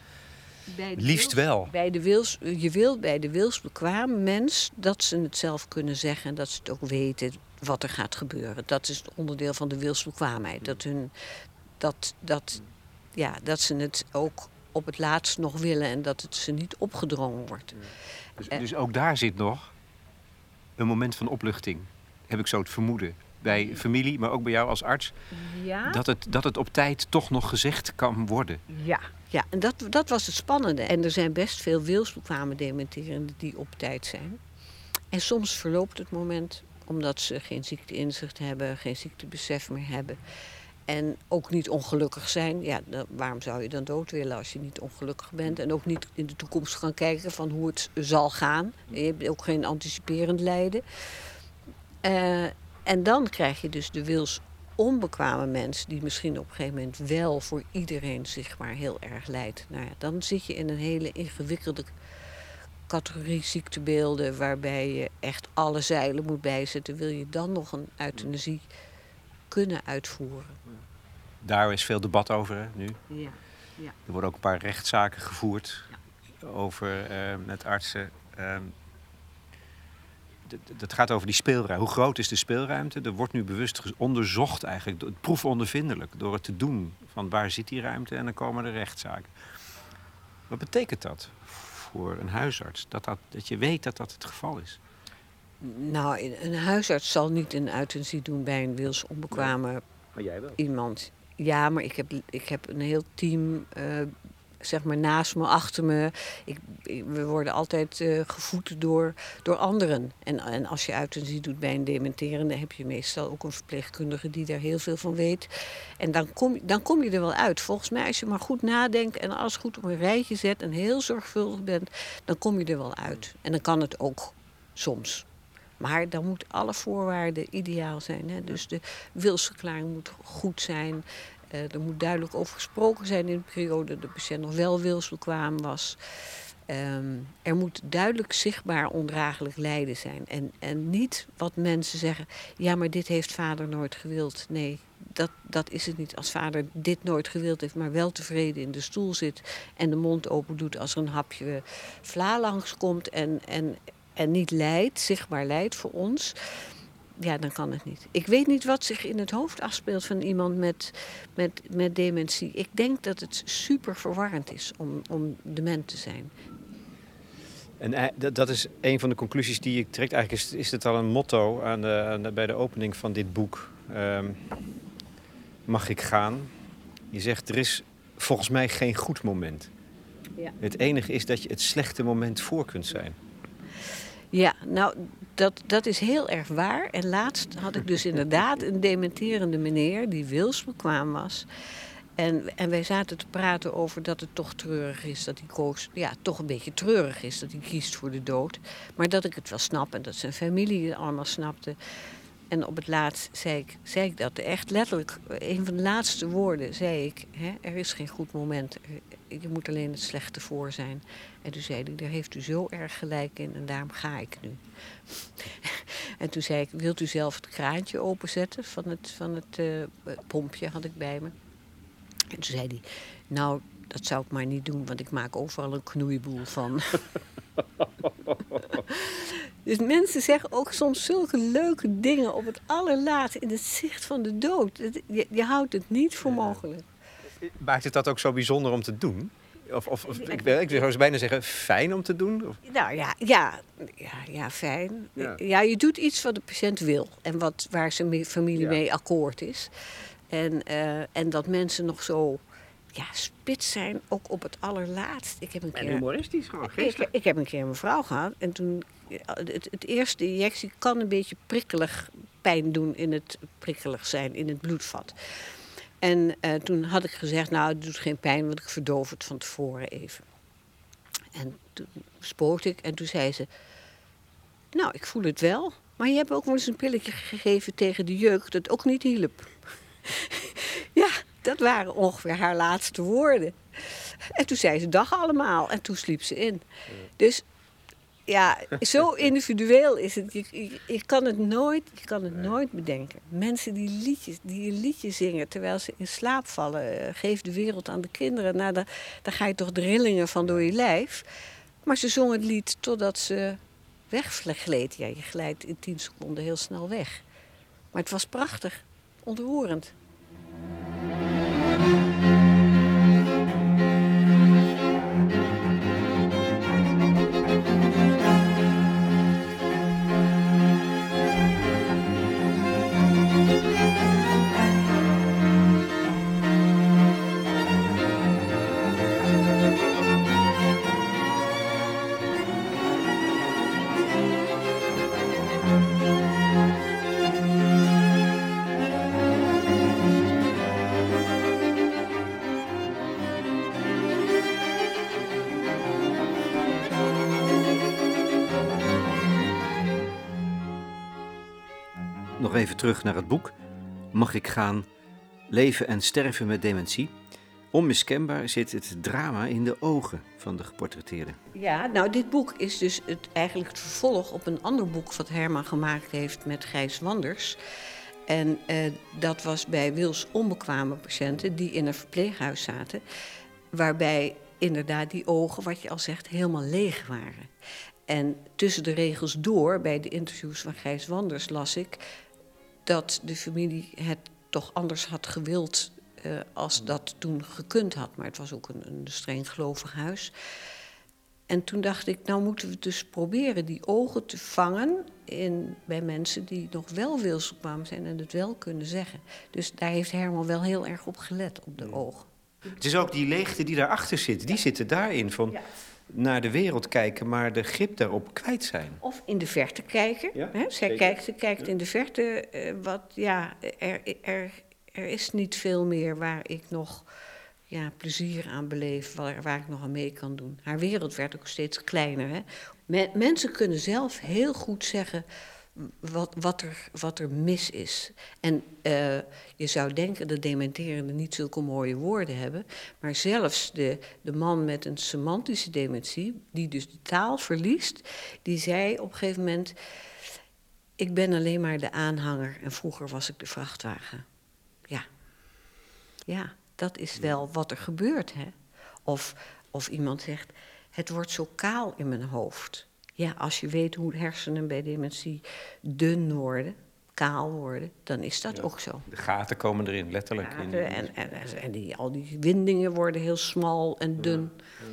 Liefst wel. Bij de wils, je wilt bij de wilsbekwaam mens dat ze het zelf kunnen zeggen en dat ze het ook weten wat er gaat gebeuren. Dat is het onderdeel van de wilsbekwaamheid. Dat, hun, dat, dat, ja, dat ze het ook op het laatst nog willen en dat het ze niet opgedrongen wordt. Dus, dus ook daar zit nog een moment van opluchting, heb ik zo het vermoeden bij familie, maar ook bij jou als arts. Ja. Dat, het, dat het op tijd toch nog gezegd kan worden. Ja, ja en dat, dat was het spannende. En er zijn best veel wilsbekwamen dementerenden die op tijd zijn. En soms verloopt het moment omdat ze geen ziekteinzicht hebben, geen ziektebesef meer hebben. En ook niet ongelukkig zijn. Ja, waarom zou je dan dood willen als je niet ongelukkig bent? En ook niet in de toekomst gaan kijken van hoe het zal gaan. Je hebt ook geen anticiperend lijden. Uh, en dan krijg je dus de wils onbekwame mens die misschien op een gegeven moment wel voor iedereen zich maar heel erg leidt. Nou ja, dan zit je in een hele ingewikkelde categorie ziektebeelden waarbij je echt alle zeilen moet bijzetten. Wil je dan nog een euthanasie kunnen uitvoeren? Daar is veel debat over nu. Ja. ja. Er worden ook een paar rechtszaken gevoerd ja. over uh, met artsen. Uh, dat gaat over die speelruimte. Hoe groot is de speelruimte? Er wordt nu bewust onderzocht eigenlijk, proefondervindelijk, door het te doen van waar zit die ruimte en dan komen de rechtszaken. Wat betekent dat voor een huisarts? Dat, dat, dat je weet dat dat het geval is? Nou, een huisarts zal niet een euthanasie doen bij een maar jij wel. iemand. Ja, maar ik heb, ik heb een heel team uh, zeg maar naast me, achter me. Ik, we worden altijd uh, gevoed door, door anderen. En, en als je euthanasie doet bij een dementerende, heb je meestal ook een verpleegkundige die daar heel veel van weet. En dan kom, dan kom je er wel uit. Volgens mij, als je maar goed nadenkt en alles goed op een rijtje zet en heel zorgvuldig bent, dan kom je er wel uit. En dan kan het ook soms. Maar dan moeten alle voorwaarden ideaal zijn. Hè? Dus de wilsverklaring moet goed zijn. Uh, er moet duidelijk over gesproken zijn in de periode dat de patiënt nog wel wilsbekwaam was. Um, er moet duidelijk zichtbaar ondraaglijk lijden zijn. En, en niet wat mensen zeggen, ja, maar dit heeft vader nooit gewild. Nee, dat, dat is het niet. Als vader dit nooit gewild heeft, maar wel tevreden in de stoel zit en de mond open doet als er een hapje vla langskomt en, en, en niet lijdt, zichtbaar lijdt voor ons ja, dan kan het niet. Ik weet niet wat zich in het hoofd afspeelt van iemand met, met, met dementie. Ik denk dat het super verwarrend is om, om dement te zijn. En eh, dat is een van de conclusies die ik trek. Eigenlijk is, is het al een motto aan de, aan de, bij de opening van dit boek. Um, mag ik gaan. Je zegt, er is volgens mij geen goed moment. Ja. Het enige is dat je het slechte moment voor kunt zijn. Ja, nou, dat, dat is heel erg waar. En laatst had ik dus inderdaad een dementerende meneer die wilsbekwaam was. En, en wij zaten te praten over dat het toch treurig is dat hij koos. Ja, toch een beetje treurig is dat hij kiest voor de dood. Maar dat ik het wel snap en dat zijn familie het allemaal snapte. En op het laatst zei ik, zei ik dat echt letterlijk. Een van de laatste woorden zei ik: hè, Er is geen goed moment. Je moet alleen het slechte voor zijn. En toen zei hij: Daar heeft u zo erg gelijk in en daarom ga ik nu. [LAUGHS] en toen zei ik: Wilt u zelf het kraantje openzetten van het, van het uh, pompje? Had ik bij me. En toen zei hij: Nou, dat zou ik maar niet doen, want ik maak overal een knoeiboel van. [LAUGHS] dus mensen zeggen ook soms zulke leuke dingen op het allerlaatste in het zicht van de dood. Je, je houdt het niet voor mogelijk. Maakt het dat ook zo bijzonder om te doen? Of, of, of ik, ik zou bijna zeggen, fijn om te doen? Of? Nou ja, ja, ja, ja fijn. Ja. ja. je doet iets wat de patiënt wil en wat, waar zijn familie mee akkoord is. En, uh, en dat mensen nog zo ja, spits zijn, ook op het allerlaatst. Ik heb een en humoristisch gewoon, ik, ik, heb een keer een vrouw gehad en toen... Het, het eerste injectie kan een beetje prikkelig pijn doen in het prikkelig zijn, in het bloedvat. En uh, toen had ik gezegd, nou, het doet geen pijn, want ik verdoof het van tevoren even. En toen spoot ik en toen zei ze, nou, ik voel het wel. Maar je hebt ook wel eens een pilletje gegeven tegen de jeuk dat ook niet hielp. Dat waren ongeveer haar laatste woorden. En toen zei ze dag allemaal en toen sliep ze in. Dus ja, zo [LAUGHS] individueel is het. Je, je, kan het nooit, je kan het nooit bedenken. Mensen die, liedjes, die een liedje zingen terwijl ze in slaap vallen. Uh, geef de wereld aan de kinderen. Nou, daar, daar ga je toch drillingen van door je lijf. Maar ze zongen het lied totdat ze weggleed. Ja, je glijdt in tien seconden heel snel weg. Maar het was prachtig, ontroerend. Nog even terug naar het boek. Mag ik gaan? Leven en sterven met dementie. Onmiskenbaar zit het drama in de ogen van de geportretteerde. Ja, nou, dit boek is dus het, eigenlijk het vervolg op een ander boek wat Herman gemaakt heeft met Gijs Wanders. En eh, dat was bij Wils onbekwame patiënten die in een verpleeghuis zaten. Waarbij inderdaad die ogen, wat je al zegt, helemaal leeg waren. En tussen de regels door, bij de interviews van Gijs Wanders, las ik dat de familie het toch anders had gewild uh, als dat toen gekund had. Maar het was ook een, een streng gelovig huis. En toen dacht ik, nou moeten we dus proberen die ogen te vangen in, bij mensen die nog wel wilsbekwaam zijn en het wel kunnen zeggen. Dus daar heeft Herman wel heel erg op gelet, op de ogen. Het is ook die leegte die daarachter zit, die zitten daarin. Van, ja naar de wereld kijken, maar de grip daarop kwijt zijn. Of in de verte kijken. hè? Zij kijkt, ze kijkt in de verte. Uh, wat, ja, er, er, er is niet veel meer waar ik nog ja, plezier aan beleef, waar, waar ik nog aan mee kan doen. Haar wereld werd ook steeds kleiner. Hè? mensen kunnen zelf heel goed zeggen wat, wat, er, wat er mis is. En uh, je zou denken dat dementerende niet zulke mooie woorden hebben. Maar zelfs de, de man met een semantische dementie, die dus de taal verliest, die zei op een gegeven moment: Ik ben alleen maar de aanhanger en vroeger was ik de vrachtwagen. Ja, ja dat is wel wat er gebeurt. Hè? Of, of iemand zegt: Het wordt zo kaal in mijn hoofd. Ja, als je weet hoe hersenen bij dementie dun worden, kaal worden, dan is dat ook zo. De gaten komen erin, letterlijk. in. En, en, en die, al die windingen worden heel smal en dun. Ja,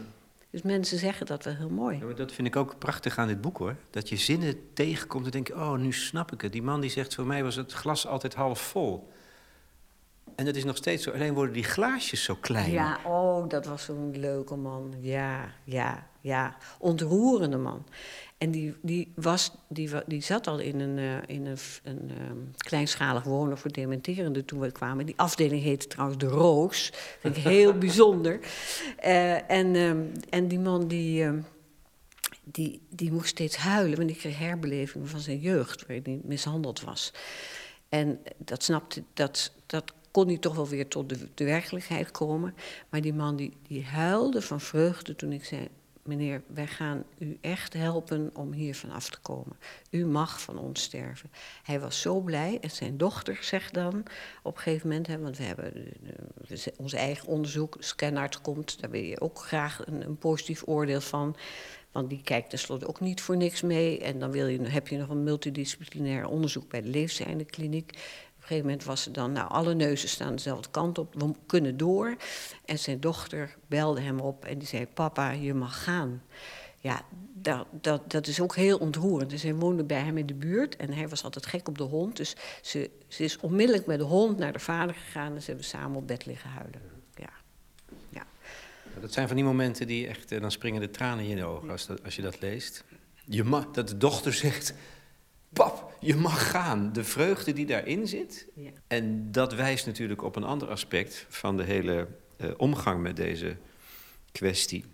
dus mensen zeggen dat wel heel mooi. maar dat vind ik ook prachtig aan dit boek hoor. Dat je zinnen tegenkomt en denk oh, nu snap ik het. Die man die zegt, voor mij was het glas altijd half vol. En dat is nog steeds zo. Alleen worden die glaasjes zo klein. Ja, oh, dat was zo'n leuke man. Ja, ja, ja. Ontroerende man. En die, die, was, die, die zat al in een, uh, in een, een uh, kleinschalig wonen voor dementerende toen we kwamen. Die afdeling heette trouwens De Roos. Dat vind ik heel [LAUGHS] bijzonder. Uh, en, um, en die man die, um, die, die moest steeds huilen, want ik kreeg herbelevingen van zijn jeugd, waar hij mishandeld was. En dat snapte, dat, dat kon hij toch wel weer tot de, de werkelijkheid komen. Maar die man die, die huilde van vreugde toen ik zei: Meneer, wij gaan u echt helpen om hier vanaf te komen. U mag van ons sterven. Hij was zo blij. En zijn dochter zegt dan op een gegeven moment, hè, want we hebben uh, ons eigen onderzoek, Scanarts komt, daar wil je ook graag een, een positief oordeel van. Want die kijkt tenslotte ook niet voor niks mee. En dan wil je, heb je nog een multidisciplinair onderzoek bij de Leefzijnde-kliniek. Op een gegeven moment was ze dan, nou, alle neuzen staan dezelfde kant op, we kunnen door. En zijn dochter belde hem op en die zei: Papa, je mag gaan. Ja, dat, dat, dat is ook heel ontroerend. Dus hij woonde bij hem in de buurt en hij was altijd gek op de hond. Dus ze, ze is onmiddellijk met de hond naar de vader gegaan en ze hebben samen op bed liggen huilen. Dat zijn van die momenten die echt, dan springen de tranen in je ogen als, als je dat leest. Je mag, dat de dochter zegt, pap, je mag gaan. De vreugde die daarin zit. Ja. En dat wijst natuurlijk op een ander aspect van de hele uh, omgang met deze kwestie.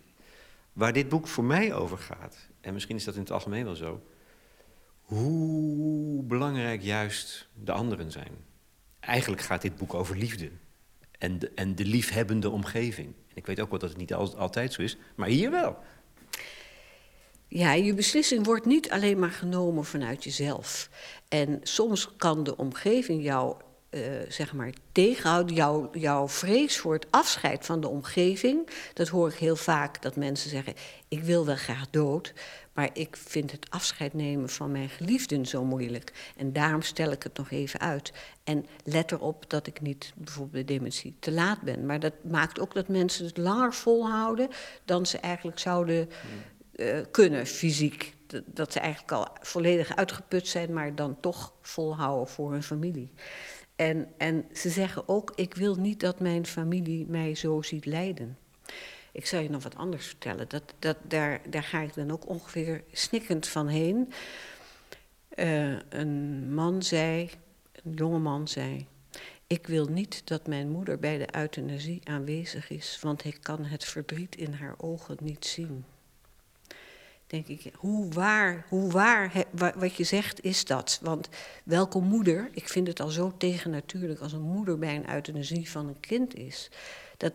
Waar dit boek voor mij over gaat, en misschien is dat in het algemeen wel zo, hoe belangrijk juist de anderen zijn. Eigenlijk gaat dit boek over liefde en de, en de liefhebbende omgeving. Ik weet ook wel dat het niet altijd zo is, maar hier wel. Ja, je beslissing wordt niet alleen maar genomen vanuit jezelf. En soms kan de omgeving jou uh, zeg maar tegenhouden, jouw, jouw vrees voor het afscheid van de omgeving. Dat hoor ik heel vaak, dat mensen zeggen: Ik wil wel graag dood, maar ik vind het afscheid nemen van mijn geliefden zo moeilijk. En daarom stel ik het nog even uit. En let erop dat ik niet bijvoorbeeld bij dementie te laat ben. Maar dat maakt ook dat mensen het langer volhouden dan ze eigenlijk zouden uh, kunnen fysiek. Dat ze eigenlijk al volledig uitgeput zijn, maar dan toch volhouden voor hun familie. En, en ze zeggen ook: Ik wil niet dat mijn familie mij zo ziet lijden. Ik zal je nog wat anders vertellen. Dat, dat, daar, daar ga ik dan ook ongeveer snikkend van heen. Uh, een man zei, een jonge man zei... Ik wil niet dat mijn moeder bij de euthanasie aanwezig is... want ik kan het verdriet in haar ogen niet zien. Denk ik, hoe waar, hoe waar wat je zegt is dat? Want welke moeder, ik vind het al zo tegennatuurlijk... als een moeder bij een euthanasie van een kind is... dat,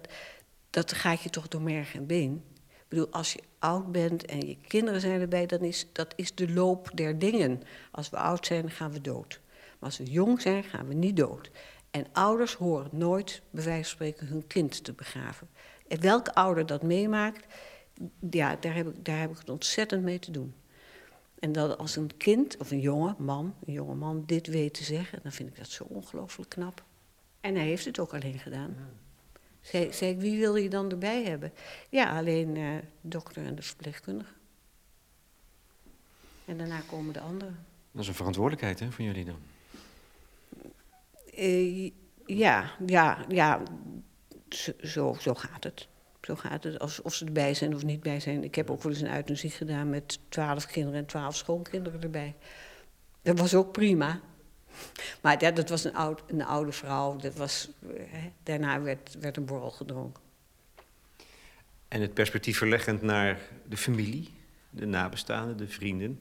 dat gaat je toch door merg en been. Ik bedoel, als je oud bent en je kinderen zijn erbij, dan is dat is de loop der dingen. Als we oud zijn, gaan we dood. Maar als we jong zijn, gaan we niet dood. En ouders horen nooit, bij wijze van spreken, hun kind te begraven. En welke ouder dat meemaakt, ja, daar heb, ik, daar heb ik het ontzettend mee te doen. En dat als een kind of een jonge man, een jonge man dit weet te zeggen, dan vind ik dat zo ongelooflijk knap. En hij heeft het ook alleen gedaan. Zei, zei ik, wie wil je dan erbij hebben? Ja, alleen uh, de dokter en de verpleegkundige. En daarna komen de anderen. Dat is een verantwoordelijkheid hè, van jullie dan? Uh, ja, ja, ja. Zo, zo gaat het. Zo gaat het, als, of ze erbij zijn of niet bij zijn. Ik heb ook wel eens een uitnodiging gedaan met twaalf kinderen en twaalf schoonkinderen erbij. Dat was ook prima. [LAUGHS] Maar ja, dat was een, oud, een oude vrouw. Dat was, hè, daarna werd, werd een borrel gedronken. En het perspectief verleggend naar de familie, de nabestaanden, de vrienden.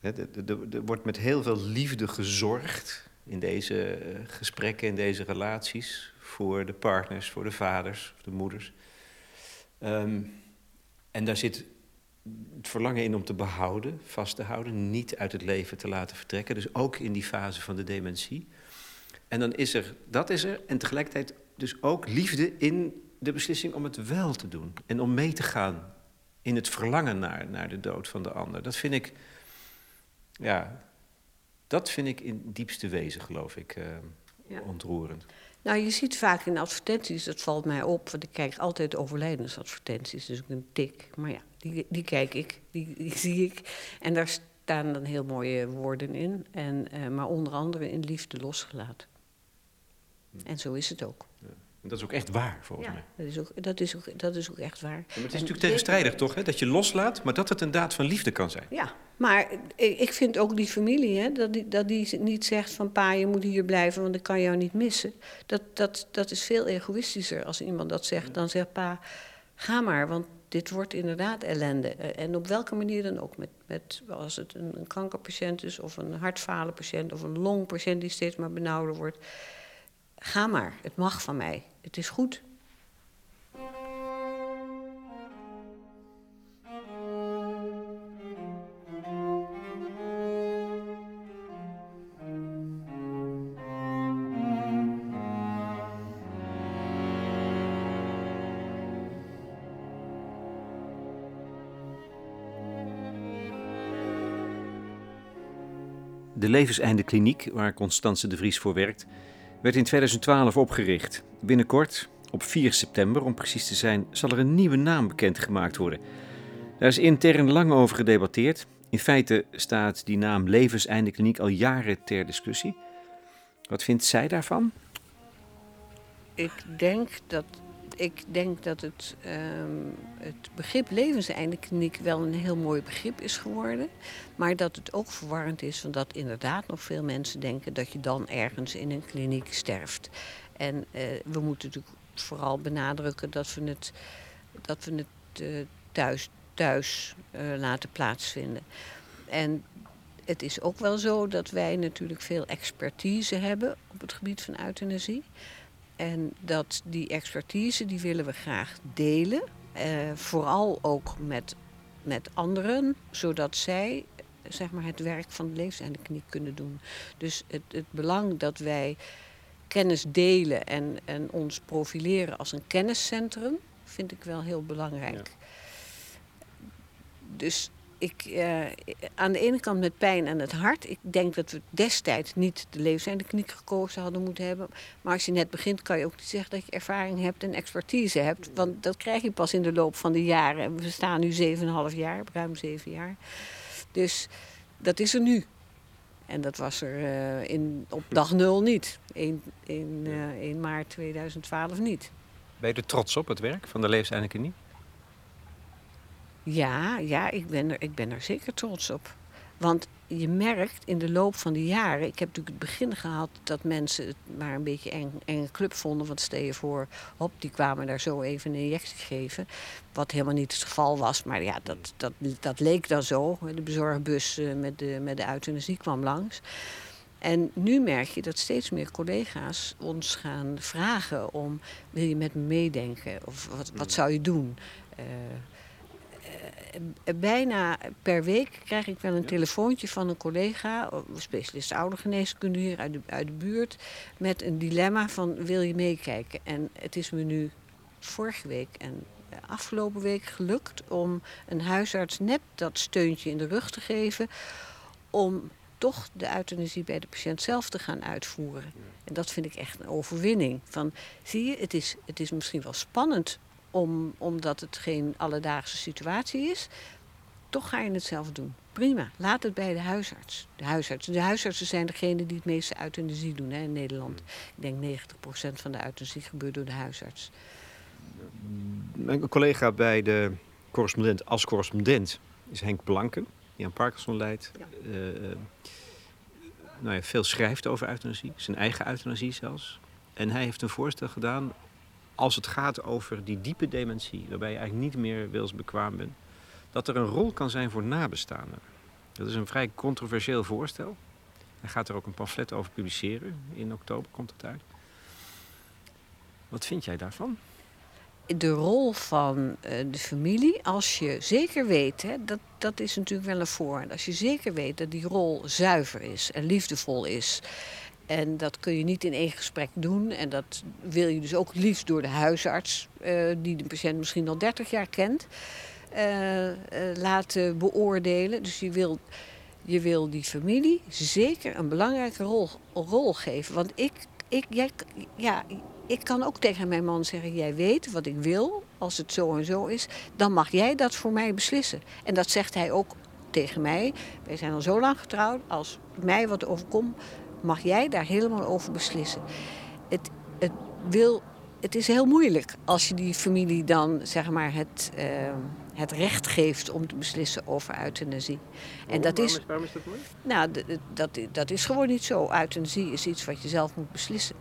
Er wordt met heel veel liefde gezorgd in deze eh, gesprekken, in deze relaties. Voor de partners, voor de vaders, de moeders. Um, en daar zit het verlangen in om te behouden, vast te houden, niet uit het leven te laten vertrekken. Dus ook in die fase van de dementie. En dan is er, dat is er, en tegelijkertijd dus ook liefde in de beslissing om het wel te doen. En om mee te gaan in het verlangen naar, naar de dood van de ander. Dat vind ik, ja, dat vind ik in diepste wezen, geloof ik, uh, ja. ontroerend. Nou, je ziet vaak in advertenties, dat valt mij op, want ik kijk altijd overlijdensadvertenties, dus een tik. Maar ja, die, die kijk ik, die, die [LAUGHS] zie ik. En daar staan dan heel mooie woorden in, en, uh, maar onder andere in liefde losgelaten. En zo is het ook. Dat is ook echt waar, volgens Ja, mij. dat is, ook, dat, is ook, dat is ook echt waar. Maar het is En natuurlijk tegenstrijdig, toch? Hè? Dat je loslaat, maar dat het een daad van liefde kan zijn. Ja, maar ik ik vind ook die familie, hè, dat, die, dat die niet zegt van pa, je moet hier blijven, want ik kan jou niet missen. Dat, dat, dat is veel egoïstischer als iemand dat zegt. Dan zegt pa, ga maar, want dit wordt inderdaad ellende. Eh, En op welke manier dan ook. Met, met, als het een, een kankerpatiënt is, of een hartfalenpatiënt, of een longpatiënt die steeds maar benauwder wordt. Ga maar, het mag van mij. Het is goed. De Levenseinde Kliniek, waar Constance de Vries voor werkt, werd in 2012 opgericht. Binnenkort, op 4 september om precies te zijn, zal er een nieuwe naam bekendgemaakt worden. Daar is intern lang over gedebatteerd. In feite staat die naam Levenseinde Kliniek al jaren ter discussie. Wat vindt zij daarvan? Ik denk dat, ik denk dat het, ehm, het begrip levenseindekliniek wel een heel mooi begrip is geworden. Maar dat het ook verwarrend is, omdat inderdaad nog veel mensen denken dat je dan ergens in een kliniek sterft. En eh, we moeten natuurlijk vooral benadrukken dat we het, dat we het eh, thuis, thuis eh, laten plaatsvinden. En het is ook wel zo dat wij natuurlijk veel expertise hebben op het gebied van euthanasie. En dat die expertise die willen we graag delen. Eh, vooral ook met, met anderen, zodat zij zeg maar, het werk van de levenseindekliniek kunnen doen. Dus het, het belang dat wij kennis delen en, en ons profileren als een kenniscentrum, vind ik wel heel belangrijk. Dus ik, eh, aan de ene kant met pijn aan het hart. Ik denk dat we destijds niet de levenseindekliniek gekozen hadden moeten hebben. Maar als je net begint, kan je ook niet zeggen dat je ervaring hebt en expertise hebt. Want dat krijg je pas in de loop van de jaren. En we staan nu 7,5 jaar, ruim 7 jaar. Dus dat is er nu. En dat was er eh, in, op dag 0 niet. In, in, 1 maart 2012 niet. Ben je er trots op, het werk van de Levenseinde Kliniek? Ja, ja ik, ben er, ik ben er zeker trots op. Want je merkt in de loop van de jaren... Ik heb natuurlijk het begin gehad dat mensen het maar een beetje eng, enge club vonden. Want stel je voor, hop, die kwamen daar zo even een injectie geven. Wat helemaal niet het geval was. Maar ja, dat, dat, dat leek dan zo. De bezorgbus eh, met de, met de euthanasie kwam langs. En nu merk je dat steeds meer collega's ons gaan vragen om... wil je met me meedenken? Of wat, wat zou je doen? Eh, bijna per week krijg ik wel een telefoontje van een collega, een specialist oudergeneeskunde hier uit de, uit de buurt, met een dilemma van wil je meekijken? En het is me nu vorige week en afgelopen week gelukt om een huisarts net dat steuntje in de rug te geven om toch de euthanasie bij de patiënt zelf te gaan uitvoeren. En dat vind ik echt een overwinning. Van, zie je, het is, het is misschien wel spannend om, omdat het geen alledaagse situatie is. Toch ga je het zelf doen. Prima, laat het bij de huisarts. De, huisarts. de huisartsen zijn degene die het meeste euthanasie doen hè, in Nederland. Ik denk 90% van de euthanasie gebeurt door de huisarts. Mijn collega bij de correspondent als correspondent is Henk Blanken, die aan Parkinson leidt. Ja. Eh, nou ja, veel schrijft over euthanasie, zijn eigen euthanasie zelfs. En hij heeft een voorstel gedaan als het gaat over die diepe dementie, waarbij je eigenlijk niet meer wilsbekwaam bent, dat er een rol kan zijn voor nabestaanden. Dat is een vrij controversieel voorstel. Hij gaat er ook een pamflet over publiceren. In oktober komt het uit. Wat vind jij daarvan? de rol van eh, de familie, als je zeker weet, hè, dat, dat is natuurlijk wel een voorwaarde. Als je zeker weet dat die rol zuiver is en liefdevol is. En dat kun je niet in één gesprek doen. En dat wil je dus ook liefst door de huisarts, eh, die de patiënt misschien al 30 jaar kent, eh, eh, laten beoordelen. Dus je wil, je wil die familie zeker een belangrijke rol, rol geven. Want ik, ik, jij, ja, ik kan ook tegen mijn man zeggen: Jij weet wat ik wil, als het zo en zo is, dan mag jij dat voor mij beslissen. En dat zegt hij ook tegen mij. Wij zijn al zo lang getrouwd, als mij wat overkomt, mag jij daar helemaal over beslissen. Het, het wil het is heel moeilijk als je die familie dan zeg maar het, uh, het recht geeft om te beslissen over euthanasie. En dat is, waarom is dat moeilijk? Nou, dat, dat is gewoon niet zo. Euthanasie is iets wat je zelf moet beslissen.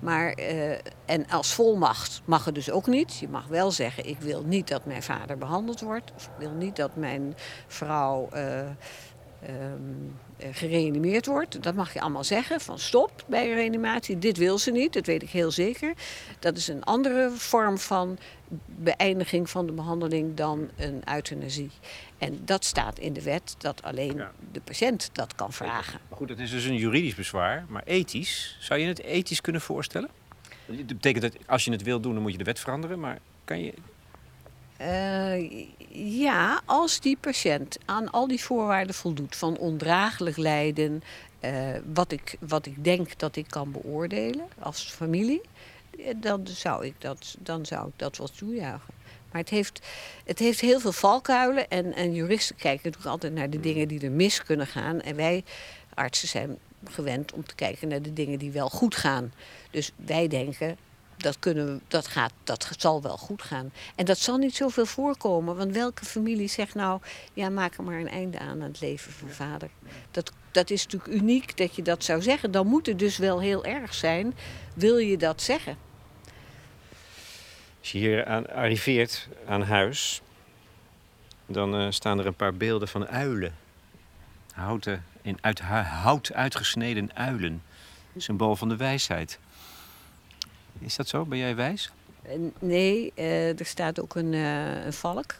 Maar, uh, en als volmacht mag het dus ook niet. Je mag wel zeggen, ik wil niet dat mijn vader behandeld wordt. Of ik wil niet dat mijn vrouw uh, um, gereanimeerd wordt. Dat mag je allemaal zeggen, van stop bij reanimatie. Dit wil ze niet, dat weet ik heel zeker. Dat is een andere vorm van beëindiging van de behandeling dan een euthanasie. En dat staat in de wet dat alleen de patiënt dat kan vragen. Maar goed, dat is dus een juridisch bezwaar, maar ethisch, zou je het ethisch kunnen voorstellen? Dat betekent dat als je het wil doen, dan moet je de wet veranderen, maar kan je uh, ja, als die patiënt aan al die voorwaarden voldoet van ondraaglijk lijden, uh, wat, ik, wat ik denk dat ik kan beoordelen als familie, eh, dan zou ik dat, dan zou ik dat wel toejuichen. Maar het heeft, het heeft heel veel valkuilen en, en juristen kijken natuurlijk altijd naar de dingen die er mis kunnen gaan. En wij artsen zijn gewend om te kijken naar de dingen die wel goed gaan. Dus wij denken, dat, kunnen we, dat, gaat, dat zal wel goed gaan. En dat zal niet zoveel voorkomen. Want welke familie zegt nou, ja, maak er maar een einde aan aan het leven van vader. Dat, dat is natuurlijk uniek dat je dat zou zeggen. Dan moet het dus wel heel erg zijn. Wil je dat zeggen? Als je hier aan, arriveert aan huis, dan uh, staan er een paar beelden van uilen. Houten, in uit hout uitgesneden uilen. Symbool van de wijsheid. Is dat zo? Ben jij wijs? Eh, nee, uh, er staat ook een, een valk.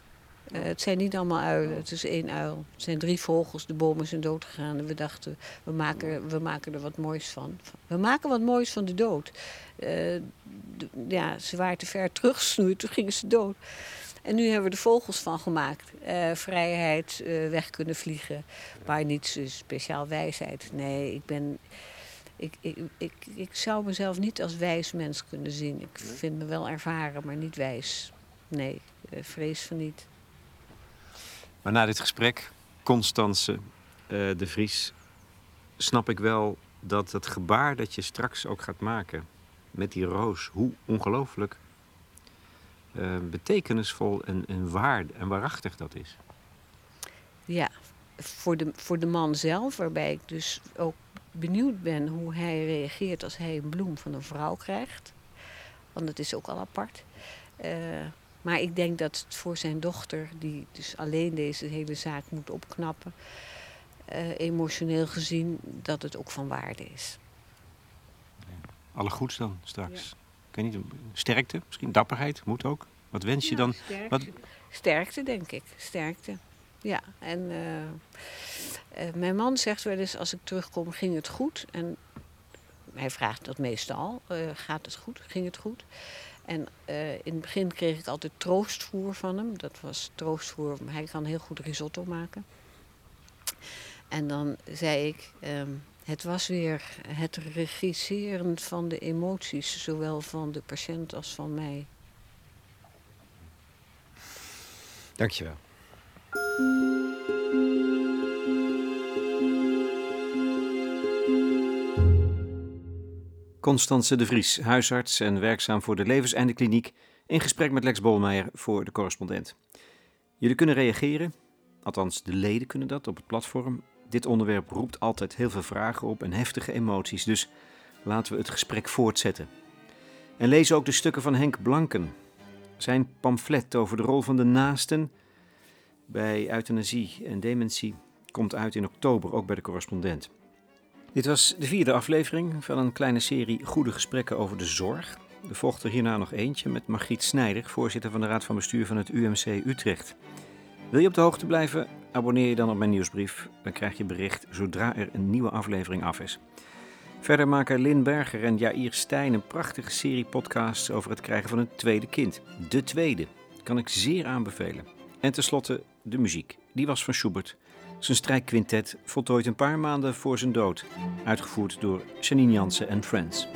Het zijn niet allemaal uilen, het is één uil. Het zijn drie vogels, de bomen zijn doodgegaan. En we dachten, we maken, we maken er wat moois van. We maken wat moois van de dood. Ja, ze waren te ver teruggesnoeid, toen gingen ze dood. En nu hebben we de vogels van gemaakt. vrijheid, weg kunnen vliegen, maar niet speciaal wijsheid. Nee, ik ben ik, ik, ik, ik zou mezelf niet als wijs mens kunnen zien. Ik vind me wel ervaren, maar niet wijs. Nee, eh, vrees van niet. Maar na dit gesprek, Constance uh, de Vries, snap ik wel dat het gebaar dat je straks ook gaat maken met die roos, hoe ongelooflijk uh, betekenisvol en, en waar en waarachtig dat is. Ja, voor de, voor de man zelf, waarbij ik dus ook benieuwd ben hoe hij reageert als hij een bloem van een vrouw krijgt. Want dat is ook al apart. Uh, maar ik denk dat het voor zijn dochter, die dus alleen deze hele zaak moet opknappen, uh, emotioneel gezien, dat het ook van waarde is. Alle goeds dan straks. Ja. Kan niet, sterkte, misschien dapperheid, moet ook. Wat wens je dan? Sterkte, Wat... sterkte, denk ik. Sterkte. Ja, en uh, uh, mijn man zegt wel eens als ik terugkom, ging het goed? En hij vraagt dat meestal, uh, gaat het goed? Ging het goed? En in het begin kreeg ik altijd troostvoer van hem. Dat was troostvoer, hij kan heel goed risotto maken. En dan zei ik, um, het was weer het regisseren van de emoties, zowel van de patiënt als van mij. Dankjewel. Constance de Vries, huisarts en werkzaam voor de Levenseindekliniek, in gesprek met Lex Bolmeijer voor de correspondent. Jullie kunnen reageren, althans de leden kunnen dat op het platform. Dit onderwerp roept altijd heel veel vragen op en heftige emoties, dus laten we het gesprek voortzetten. En lees ook de stukken van Henk Blanken. Zijn pamflet over de rol van de naasten bij euthanasie en dementie komt uit in oktober, ook bij de correspondent. Dit was de vierde aflevering van een kleine serie goede gesprekken over de zorg. Er volgt er hierna nog eentje met Margriet Snijder, voorzitter van de Raad van Bestuur van het UMC Utrecht. Wil je op de hoogte blijven? Abonneer je dan op mijn nieuwsbrief. Dan krijg je bericht zodra er een nieuwe aflevering af is. Verder maken Lin Berger en Jair Stijn een prachtige serie podcasts over het krijgen van een tweede kind. De tweede. Kan ik zeer aanbevelen. En tenslotte de muziek. Die was van Schubert. Zijn strijkquintet voltooid een paar maanden voor zijn dood. Uitgevoerd door Janine Jansen en Friends.